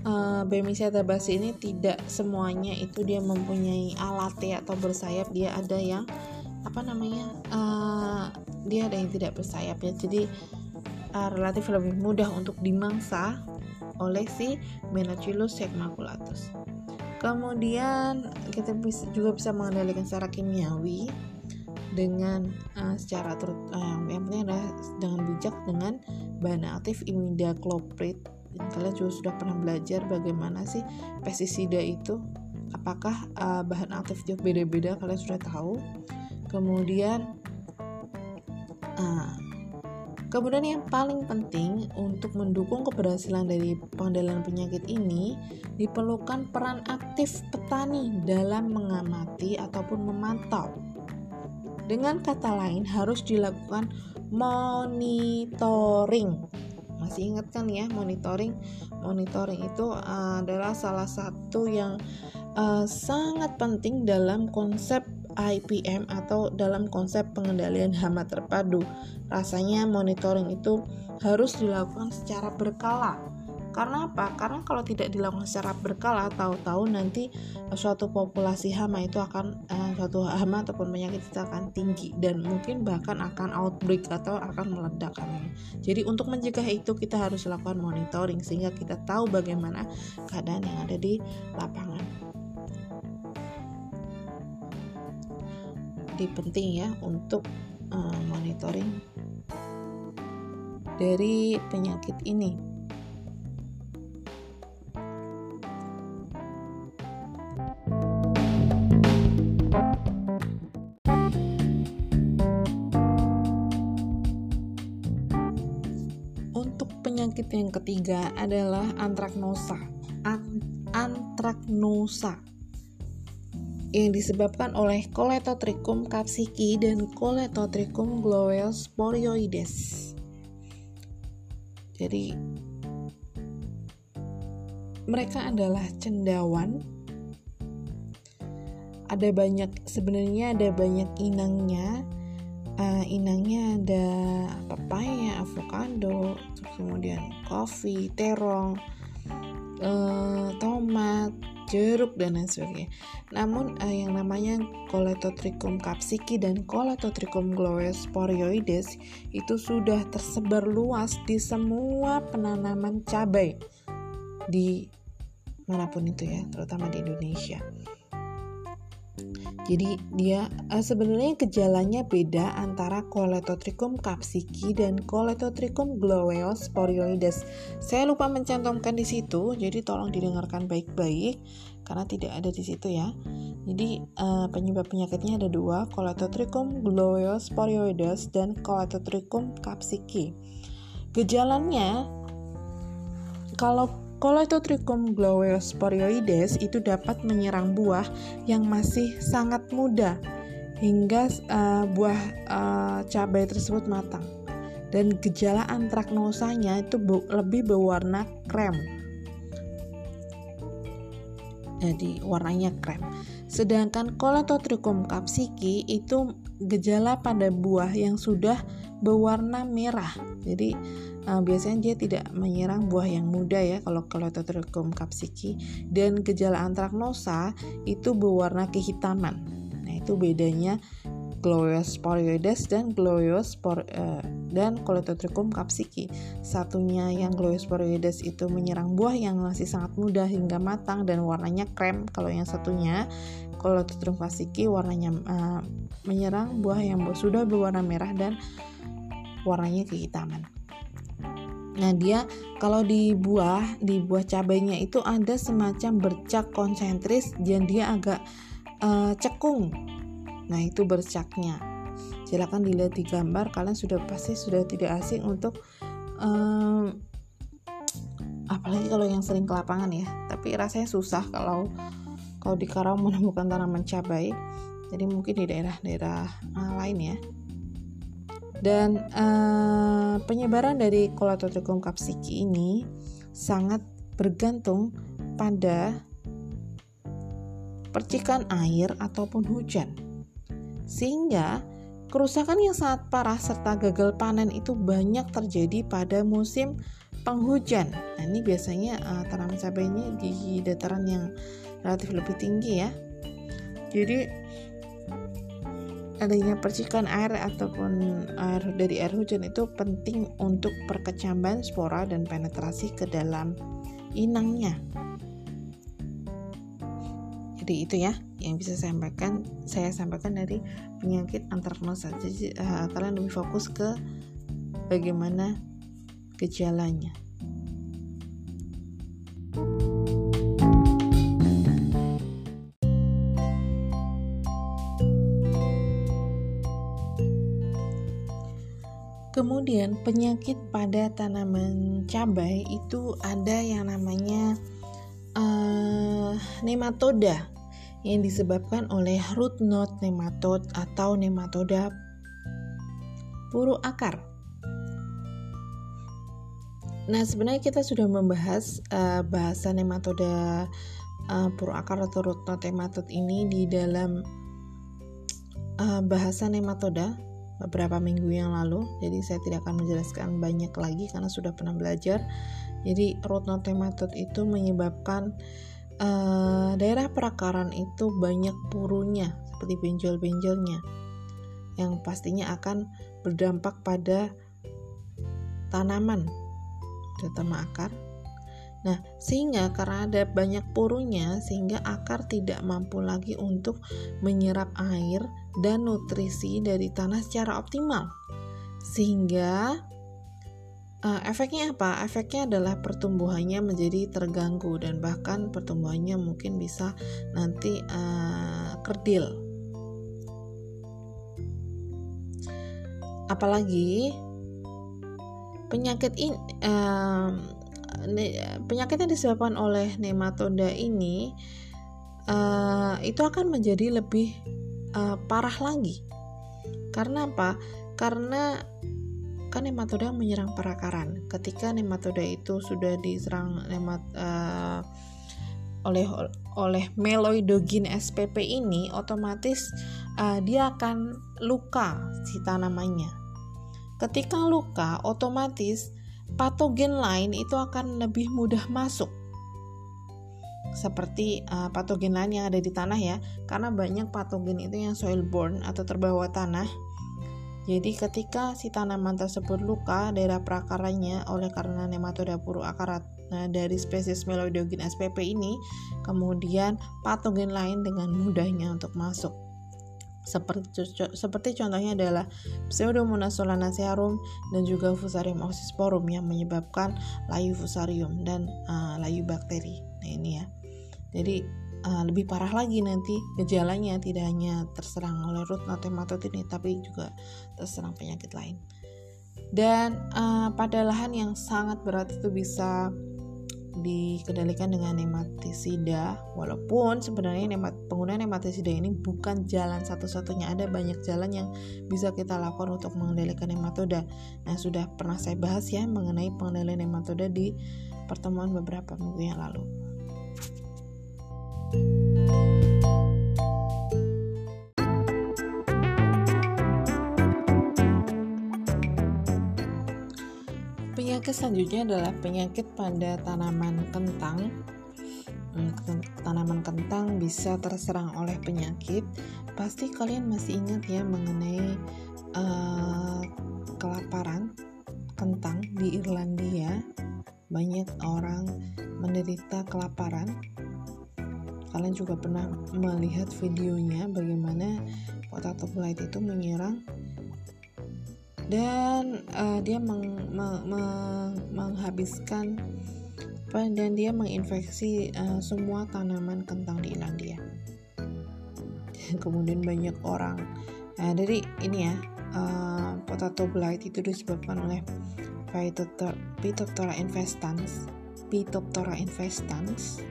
uh, Bemisia tabasi ini tidak semuanya itu dia mempunyai alat ya atau bersayap. Dia ada yang apa namanya uh, dia ada yang tidak bersayap ya. Jadi uh, relatif lebih mudah untuk dimangsa oleh si Menachilus maculatus. Kemudian kita bisa, juga bisa mengendalikan secara kimiawi dengan uh, secara terut, uh, yang penting adalah dengan bijak dengan bahan aktif imidacloprid. Kalian juga sudah pernah belajar bagaimana sih pestisida itu? Apakah uh, bahan aktifnya beda-beda? Kalian sudah tahu. Kemudian uh, kemudian yang paling penting untuk mendukung keberhasilan dari pengendalian penyakit ini diperlukan peran aktif petani dalam mengamati ataupun memantau dengan kata lain harus dilakukan monitoring masih ingat kan ya monitoring monitoring itu adalah salah satu yang uh, sangat penting dalam konsep IPM atau dalam konsep pengendalian hama terpadu. Rasanya monitoring itu harus dilakukan secara berkala. Karena apa? Karena kalau tidak dilakukan secara berkala, tahu-tahu nanti suatu populasi hama itu akan uh, suatu hama ataupun penyakit itu akan tinggi dan mungkin bahkan akan outbreak atau akan meledak Jadi untuk mencegah itu kita harus lakukan monitoring sehingga kita tahu bagaimana keadaan yang ada di lapangan. jadi penting ya untuk uh, monitoring dari penyakit ini. Penyakit yang ketiga adalah antraknosa. Antraknosa yang disebabkan oleh Coletotrichum capsiki dan Coletotrichum gloeosporioides. Jadi mereka adalah cendawan. Ada banyak sebenarnya ada banyak inangnya. Uh, inangnya ada pepaya, avocado, kemudian kopi, terong, uh, tomat, jeruk dan lain sebagainya. Namun uh, yang namanya Coletotrichum capsiki dan Coletotrichum gloeosporioides itu sudah tersebar luas di semua penanaman cabai di mana pun itu ya, terutama di Indonesia. Jadi dia uh, sebenarnya gejalanya beda antara Coletotrichum capsiki dan Coletotrichum gloeosporioides. Saya lupa mencantumkan di situ, jadi tolong didengarkan baik-baik karena tidak ada di situ ya. Jadi uh, penyebab penyakitnya ada dua, Coletotrichum gloeosporioides dan Coletotrichum capsiki. Gejalanya kalau Coletotrichum gloeosporioides itu dapat menyerang buah yang masih sangat muda hingga uh, buah uh, cabai tersebut matang. Dan gejala antraknosanya itu lebih berwarna krem. Jadi warnanya krem. Sedangkan Coletotrichum capsiki itu gejala pada buah yang sudah berwarna merah. Jadi uh, biasanya dia tidak menyerang buah yang muda ya kalau Coletotrichum capsiki dan gejala antraknosa itu berwarna kehitaman. Nah, itu bedanya Gloeosporioides dan Gloeospor uh, dan Coletotrichum capsiki. Satunya yang Gloeosporioides itu menyerang buah yang masih sangat muda hingga matang dan warnanya krem. Kalau yang satunya Coletotrichum capsiki warnanya uh, menyerang buah yang sudah berwarna merah dan warnanya kehitaman. Nah, dia kalau di buah, di buah cabainya itu ada semacam bercak konsentris dan dia agak uh, cekung. Nah, itu bercaknya. Silakan dilihat di gambar, kalian sudah pasti sudah tidak asing untuk um, apalagi kalau yang sering ke lapangan ya. Tapi rasanya susah kalau kalau di Karawang menemukan tanaman cabai. Jadi mungkin di daerah-daerah uh, lain ya dan uh, penyebaran dari Colatotrichum capsiki ini sangat bergantung pada percikan air ataupun hujan. Sehingga kerusakan yang sangat parah serta gagal panen itu banyak terjadi pada musim penghujan. Nah, ini biasanya uh, tanaman cabai ini di dataran yang relatif lebih tinggi ya. Jadi adanya percikan air ataupun air dari air hujan itu penting untuk perkecamban spora dan penetrasi ke dalam inangnya. Jadi itu ya yang bisa saya sampaikan saya sampaikan dari penyakit antranosa. Jadi uh, kalian lebih fokus ke bagaimana gejalanya. Kemudian penyakit pada tanaman cabai itu ada yang namanya uh, nematoda yang disebabkan oleh root knot nematode atau nematoda puru akar. Nah, sebenarnya kita sudah membahas uh, bahasa nematoda uh, puru akar atau root knot nematode ini di dalam uh, bahasa nematoda beberapa minggu yang lalu. Jadi saya tidak akan menjelaskan banyak lagi karena sudah pernah belajar. Jadi root nematode itu menyebabkan uh, daerah perakaran itu banyak purunya seperti benjol-benjolnya yang pastinya akan berdampak pada tanaman terutama akar. Nah, sehingga karena ada banyak purunya, sehingga akar tidak mampu lagi untuk menyerap air dan nutrisi dari tanah secara optimal. Sehingga uh, efeknya apa? Efeknya adalah pertumbuhannya menjadi terganggu dan bahkan pertumbuhannya mungkin bisa nanti uh, kerdil. Apalagi penyakit ini uh, penyakit yang disebabkan oleh nematoda ini uh, itu akan menjadi lebih uh, parah lagi. Karena apa? Karena kan nematoda menyerang perakaran. Ketika nematoda itu sudah diserang nemat uh, oleh oleh meloidogin SPP ini, otomatis uh, dia akan luka si tanamannya. Ketika luka, otomatis patogen lain itu akan lebih mudah masuk seperti uh, patogen lain yang ada di tanah ya karena banyak patogen itu yang soil borne atau terbawa tanah jadi ketika si tanaman tersebut luka daerah prakaranya oleh karena nematoda puru akarat nah, dari spesies Meloidogen spp ini kemudian patogen lain dengan mudahnya untuk masuk seperti, seperti contohnya adalah Pseudomonas solanacearum dan juga Fusarium oxysporum yang menyebabkan layu fusarium dan uh, layu bakteri. Nah ini ya. Jadi uh, lebih parah lagi nanti gejalanya tidak hanya terserang oleh root nematode ini tapi juga terserang penyakit lain. Dan uh, pada lahan yang sangat berat itu bisa dikendalikan dengan nematisida walaupun sebenarnya nemat, penggunaan nematisida ini bukan jalan satu-satunya. Ada banyak jalan yang bisa kita lakukan untuk mengendalikan nematoda nah sudah pernah saya bahas ya mengenai pengendalian nematoda di pertemuan beberapa minggu yang lalu Penyakit selanjutnya adalah penyakit pada tanaman kentang. Hmm, tanaman kentang bisa terserang oleh penyakit. Pasti kalian masih ingat ya mengenai uh, kelaparan kentang di Irlandia. Banyak orang menderita kelaparan. Kalian juga pernah melihat videonya bagaimana potato blight itu menyerang dan uh, dia meng, meng, meng, menghabiskan dan dia menginfeksi uh, semua tanaman kentang di Irlandia. Kemudian banyak orang. Nah, dari ini ya, uh, potato blight itu disebabkan oleh Phytophthora infestans, Phytophthora infestans,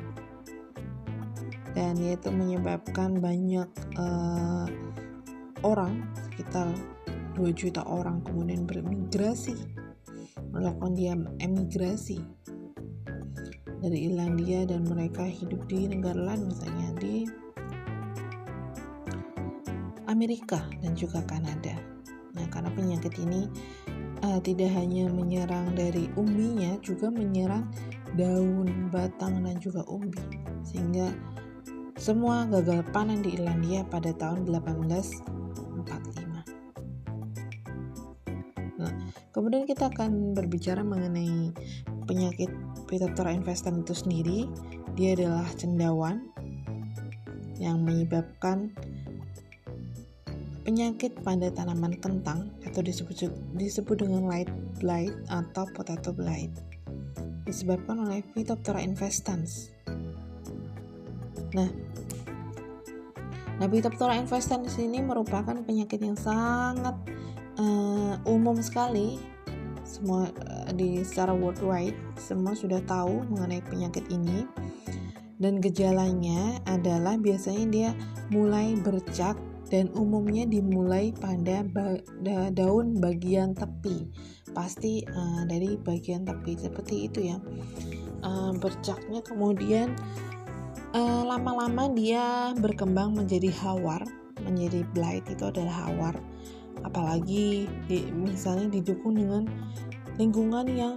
dan itu menyebabkan banyak uh, orang sekitar 2 juta orang kemudian bermigrasi melakukan dia emigrasi dari Irlandia dan mereka hidup di negara lain misalnya di Amerika dan juga Kanada. Nah, karena penyakit ini uh, tidak hanya menyerang dari umbinya, juga menyerang daun, batang, dan juga umbi, sehingga semua gagal panen di Irlandia pada tahun 1845. Nah, kemudian kita akan berbicara mengenai penyakit Phytophthora infestan itu sendiri. Dia adalah cendawan yang menyebabkan penyakit pada tanaman kentang atau disebut, disebut dengan light blight atau potato blight disebabkan oleh Phytophthora infestans Nah, nah Phytophthora infestans ini merupakan penyakit yang sangat uh, umum sekali. Semua uh, di secara worldwide semua sudah tahu mengenai penyakit ini. Dan gejalanya adalah biasanya dia mulai bercak dan umumnya dimulai pada ba da daun bagian tepi. Pasti uh, dari bagian tepi seperti itu ya. Uh, bercaknya kemudian eh, lama-lama uh, dia berkembang menjadi hawar menjadi blight itu adalah hawar. Apalagi di, misalnya didukung dengan lingkungan yang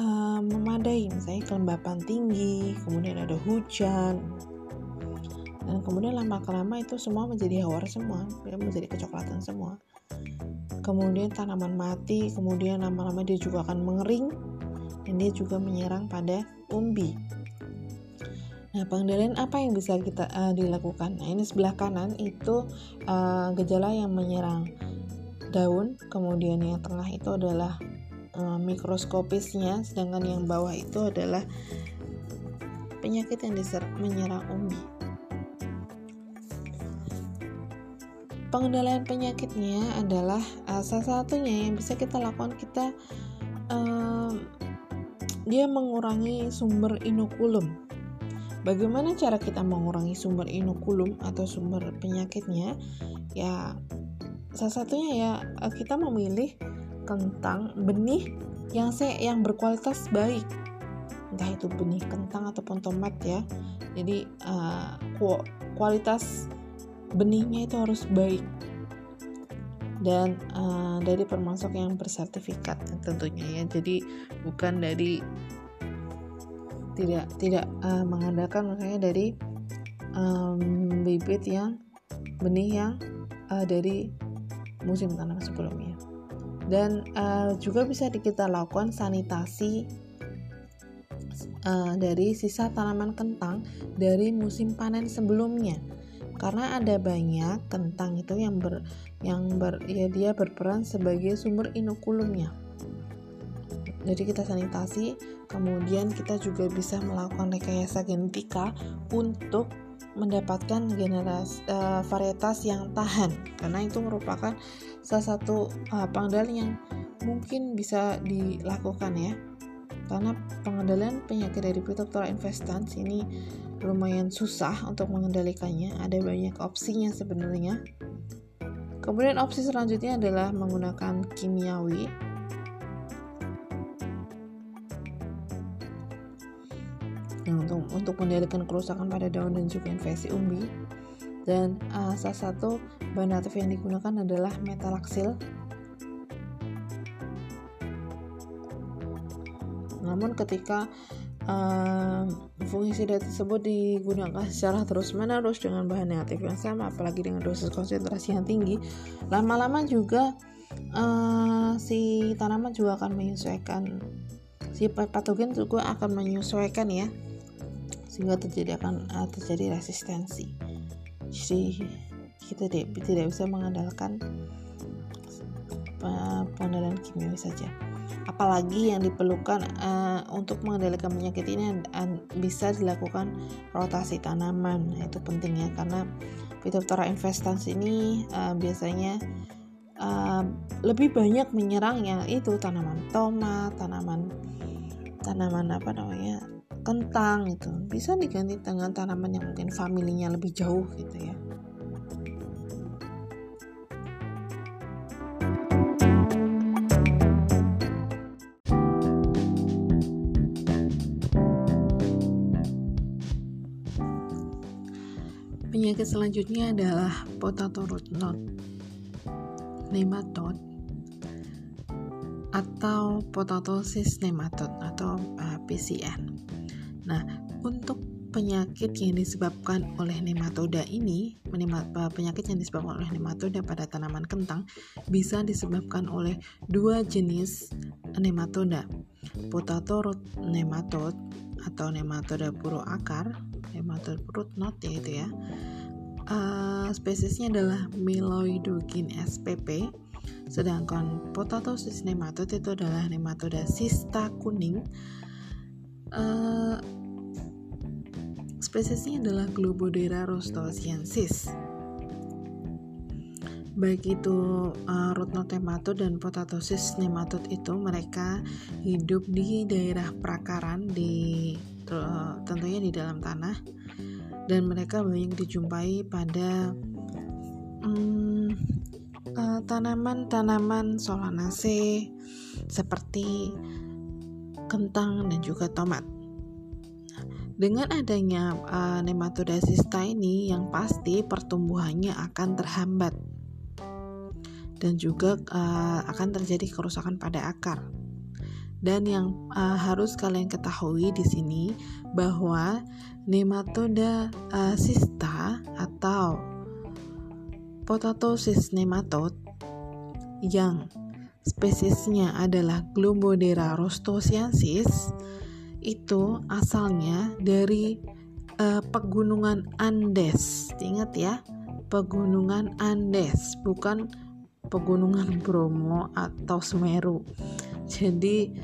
uh, memadai misalnya kelembapan tinggi kemudian ada hujan. Dan kemudian lama kelama itu semua menjadi hawar semua ya, menjadi kecoklatan semua. Kemudian tanaman mati kemudian lama-lama dia juga akan mengering dan dia juga menyerang pada umbi Nah, pengendalian apa yang bisa kita uh, dilakukan? Nah, ini sebelah kanan itu uh, gejala yang menyerang daun, kemudian yang tengah itu adalah uh, mikroskopisnya, sedangkan yang bawah itu adalah penyakit yang menyerang umbi. pengendalian penyakitnya adalah uh, salah satunya yang bisa kita lakukan kita uh, dia mengurangi sumber inokulum. Bagaimana cara kita mengurangi sumber inokulum atau sumber penyakitnya? Ya, salah satunya ya eh, kita memilih kentang benih yang se yang berkualitas baik. Entah itu benih kentang ataupun tomat ya. Jadi uh, kualitas benihnya itu harus baik. Dan uh, dari permasok yang bersertifikat tentunya ya. Jadi bukan dari tidak tidak uh, mengandalkan makanya dari um, bibit yang benih yang uh, dari musim tanam sebelumnya. Dan uh, juga bisa kita lakukan sanitasi uh, dari sisa tanaman kentang dari musim panen sebelumnya. Karena ada banyak kentang itu yang ber yang ber ya dia berperan sebagai sumber inokulumnya jadi kita sanitasi kemudian kita juga bisa melakukan rekayasa genetika untuk mendapatkan generasi uh, varietas yang tahan. Karena itu merupakan salah satu uh, pengendalian yang mungkin bisa dilakukan ya. Karena pengendalian penyakit dari Phytophthora infestans ini lumayan susah untuk mengendalikannya. Ada banyak opsinya sebenarnya. Kemudian opsi selanjutnya adalah menggunakan kimiawi untuk untuk mengendalikan kerusakan pada daun dan juga infeksi umbi. Dan uh, salah satu bahan aktif yang digunakan adalah metalaksil. Namun ketika uh, fungisida tersebut digunakan secara terus-menerus dengan bahan negatif yang sama, apalagi dengan dosis konsentrasi yang tinggi, lama-lama juga uh, si tanaman juga akan menyesuaikan si patogen juga akan menyesuaikan ya sehingga terjadi akan uh, terjadi resistensi. Jadi kita tidak, tidak bisa mengandalkan pengendalian kimiawi saja apalagi yang diperlukan uh, untuk mengendalikan penyakit ini bisa dilakukan rotasi tanaman itu penting ya karena Phytophthora infestans ini uh, biasanya uh, lebih banyak menyerang yang itu tanaman tomat tanaman tanaman apa namanya kentang itu bisa diganti dengan tanaman yang mungkin familinya lebih jauh gitu ya Penyakit selanjutnya adalah potato root knot nematode atau potato cyst nematode atau uh, PCN. Penyakit yang disebabkan oleh nematoda ini, penyakit yang disebabkan oleh nematoda pada tanaman kentang bisa disebabkan oleh dua jenis nematoda, potato root nematode atau nematoda puru akar, nematode root knot yaitu ya. Uh, spesiesnya adalah Meloidogin spp, sedangkan potato cis nematode itu adalah nematoda sista kuning. Uh, Spesiesnya adalah Globodera rostosiensis. Baik itu uh, knot nematode dan potatosis nematode itu mereka hidup di daerah prakaran di uh, tentunya di dalam tanah dan mereka banyak dijumpai pada um, uh, tanaman-tanaman solanacea seperti kentang dan juga tomat. Dengan adanya uh, nematoda sista ini yang pasti pertumbuhannya akan terhambat dan juga uh, akan terjadi kerusakan pada akar. Dan yang uh, harus kalian ketahui di sini bahwa nematoda uh, sista atau potatosis nematode yang spesiesnya adalah Glombodera rostosiensis itu asalnya dari uh, pegunungan Andes. Ingat ya, pegunungan Andes, bukan pegunungan Bromo atau Semeru. Jadi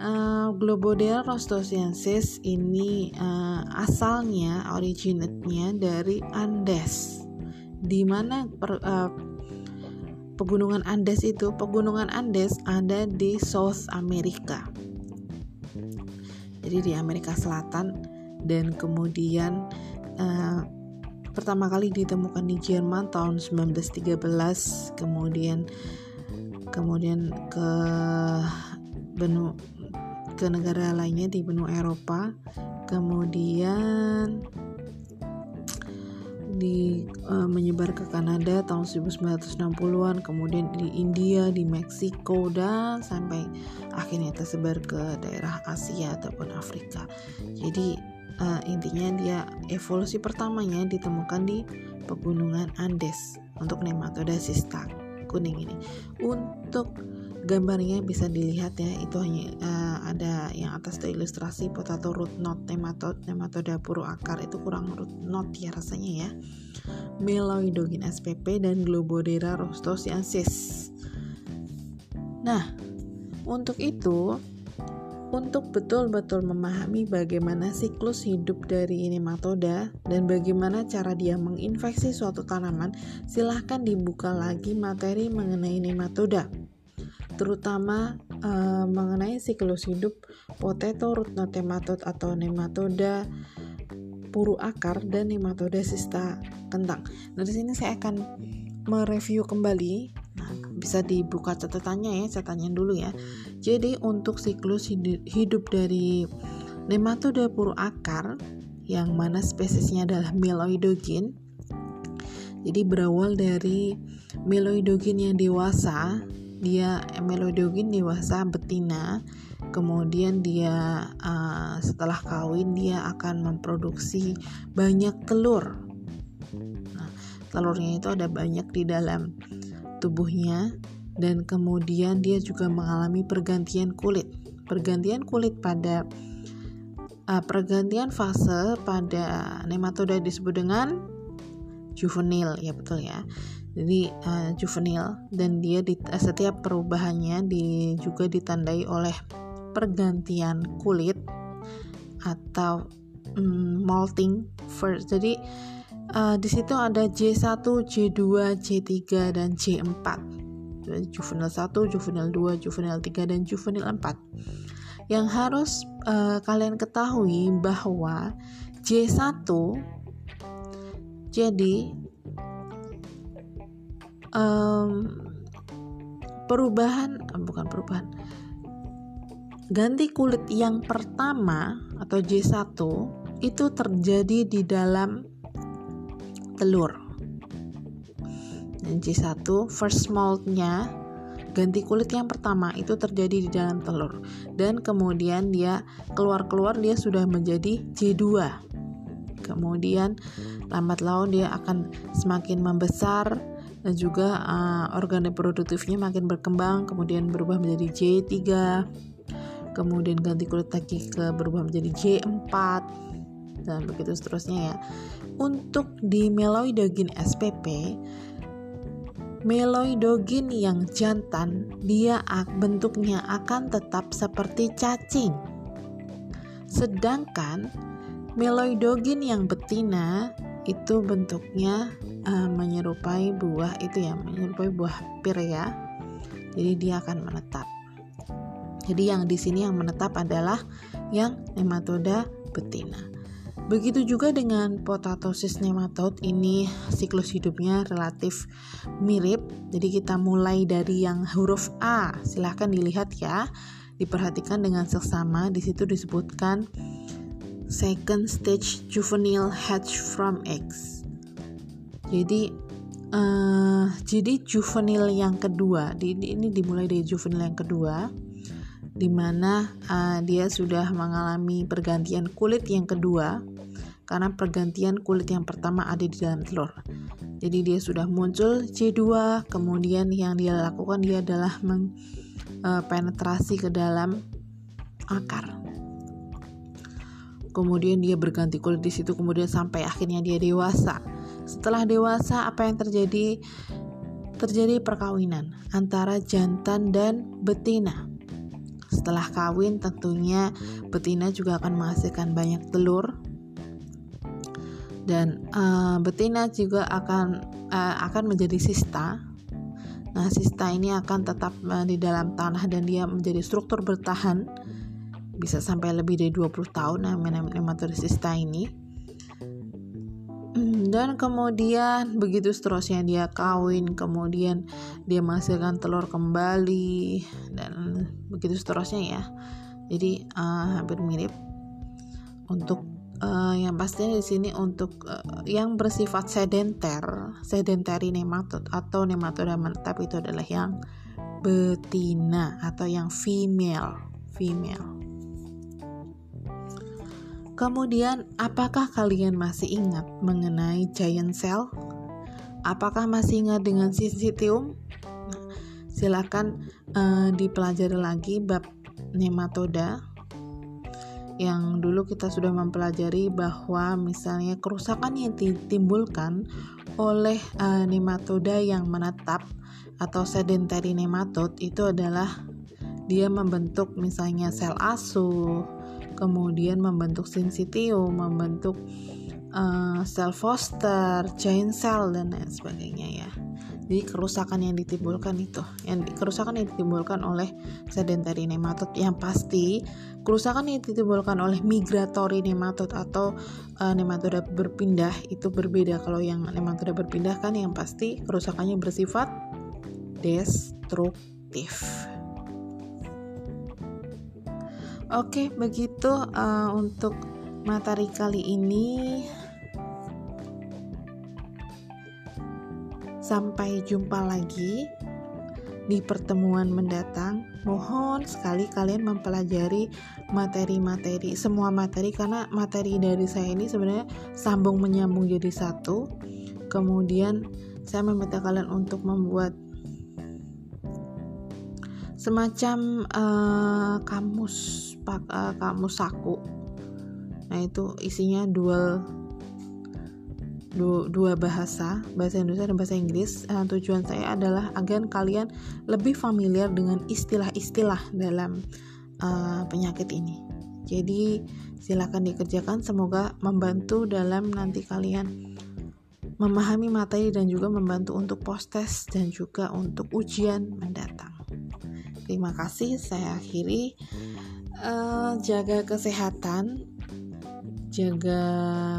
uh, Globodea rostosiensis ini uh, asalnya originatnya dari Andes. Di mana per, uh, pegunungan Andes itu? Pegunungan Andes ada di South America jadi di Amerika Selatan. Dan kemudian uh, pertama kali ditemukan di Jerman tahun 1913 kemudian kemudian ke benua ke negara lainnya di benua Eropa. Kemudian di uh, menyebar ke Kanada tahun 1960-an, kemudian di India, di Meksiko dan sampai akhirnya tersebar ke daerah Asia ataupun Afrika. Jadi uh, intinya dia evolusi pertamanya ditemukan di pegunungan Andes untuk nematoda sista kuning ini. Untuk gambarnya bisa dilihat ya itu hanya uh, ada yang atas itu ilustrasi potato root knot nematod nematoda puru akar itu kurang root knot ya rasanya ya. Meloidogin spp dan Globodera rostosiensis nah untuk itu untuk betul-betul memahami bagaimana siklus hidup dari nematoda dan bagaimana cara dia menginfeksi suatu tanaman, silahkan dibuka lagi materi mengenai nematoda terutama uh, mengenai siklus hidup potato root nematode atau nematoda puru akar dan nematoda sista kentang. Nah, di sini saya akan mereview kembali. Nah, bisa dibuka catatannya ya, catatannya dulu ya. Jadi, untuk siklus hidup dari nematoda puru akar yang mana spesiesnya adalah Meloidogin. Jadi berawal dari Meloidogin yang dewasa dia melodogin dewasa betina kemudian dia uh, setelah kawin dia akan memproduksi banyak telur. Nah, telurnya itu ada banyak di dalam tubuhnya dan kemudian dia juga mengalami pergantian kulit. Pergantian kulit pada uh, pergantian fase pada nematoda disebut dengan juvenil ya betul ya jadi uh, juvenil dan dia di, uh, setiap perubahannya di, juga ditandai oleh pergantian kulit atau um, molting first jadi uh, di situ ada J1, J2, J3 dan J4 juvenil 1, juvenil 2, juvenil 3 dan juvenil 4 yang harus uh, kalian ketahui bahwa J1 jadi um, perubahan eh, bukan perubahan. Ganti kulit yang pertama atau J1 itu terjadi di dalam telur. Dan J1 first moldnya ganti kulit yang pertama itu terjadi di dalam telur. Dan kemudian dia keluar-keluar dia sudah menjadi J2 kemudian lambat laun dia akan semakin membesar dan juga uh, organ reproduktifnya makin berkembang kemudian berubah menjadi J3 kemudian ganti kulit lagi ke berubah menjadi J4 dan begitu seterusnya ya. Untuk di meloidogin SPP meloidogin yang jantan dia bentuknya akan tetap seperti cacing. Sedangkan meloidogin yang betina itu bentuknya uh, menyerupai buah itu ya menyerupai buah pir ya. Jadi dia akan menetap. Jadi yang di sini yang menetap adalah yang nematoda betina. Begitu juga dengan potatosis nematode ini siklus hidupnya relatif mirip. Jadi kita mulai dari yang huruf A silahkan dilihat ya. Diperhatikan dengan seksama di situ disebutkan second stage juvenile hatch from eggs. Jadi uh, jadi juvenile yang kedua, di, ini dimulai dari juvenile yang kedua, di mana uh, dia sudah mengalami pergantian kulit yang kedua karena pergantian kulit yang pertama ada di dalam telur. Jadi dia sudah muncul C2, kemudian yang dia lakukan dia adalah mengpenetrasi eh, uh, ke dalam akar kemudian dia berganti kulit di situ kemudian sampai akhirnya dia dewasa. Setelah dewasa apa yang terjadi? Terjadi perkawinan antara jantan dan betina. Setelah kawin tentunya betina juga akan menghasilkan banyak telur. Dan uh, betina juga akan uh, akan menjadi sista. Nah, sista ini akan tetap uh, di dalam tanah dan dia menjadi struktur bertahan bisa sampai lebih dari 20 tahun nematorisista ini. Hmm, dan kemudian begitu seterusnya dia kawin kemudian dia menghasilkan telur kembali dan begitu seterusnya ya. Jadi uh, hampir mirip. Untuk uh, yang pastinya di sini untuk uh, yang bersifat sedenter sedentary nematode atau nematoda menetap itu adalah yang betina atau yang female female Kemudian, apakah kalian masih ingat mengenai giant cell? Apakah masih ingat dengan sisitium? Silakan uh, dipelajari lagi bab nematoda yang dulu kita sudah mempelajari bahwa misalnya kerusakan yang ditimbulkan oleh uh, nematoda yang menetap atau sedentary nematode itu adalah dia membentuk misalnya sel asuh kemudian membentuk sensitium, membentuk uh, sel Foster, giant cell dan lain sebagainya ya. Jadi kerusakan yang ditimbulkan itu, yang kerusakan yang ditimbulkan oleh sedentary nematode yang pasti kerusakan yang ditimbulkan oleh migratory nematode atau uh, nematoda berpindah itu berbeda. Kalau yang nematoda berpindah kan yang pasti kerusakannya bersifat destruktif. Oke, begitu uh, untuk materi kali ini. Sampai jumpa lagi di pertemuan mendatang. Mohon sekali kalian mempelajari materi-materi, semua materi karena materi dari saya ini sebenarnya sambung menyambung jadi satu. Kemudian saya meminta kalian untuk membuat semacam uh, kamus pak, uh, kamus saku. Nah itu isinya dual du, dua bahasa bahasa Indonesia dan bahasa Inggris. Uh, tujuan saya adalah agar kalian lebih familiar dengan istilah-istilah dalam uh, penyakit ini. Jadi silakan dikerjakan. Semoga membantu dalam nanti kalian memahami materi dan juga membantu untuk post test dan juga untuk ujian mendatang terima kasih saya akhiri uh, jaga kesehatan, jaga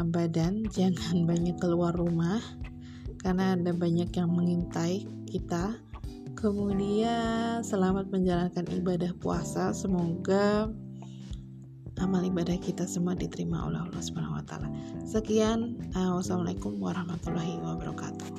badan, jangan banyak keluar rumah karena ada banyak yang mengintai kita. Kemudian selamat menjalankan ibadah puasa. Semoga amal ibadah kita semua diterima oleh Allah Subhanahu wa taala. Sekian, uh, wassalamualaikum warahmatullahi wabarakatuh.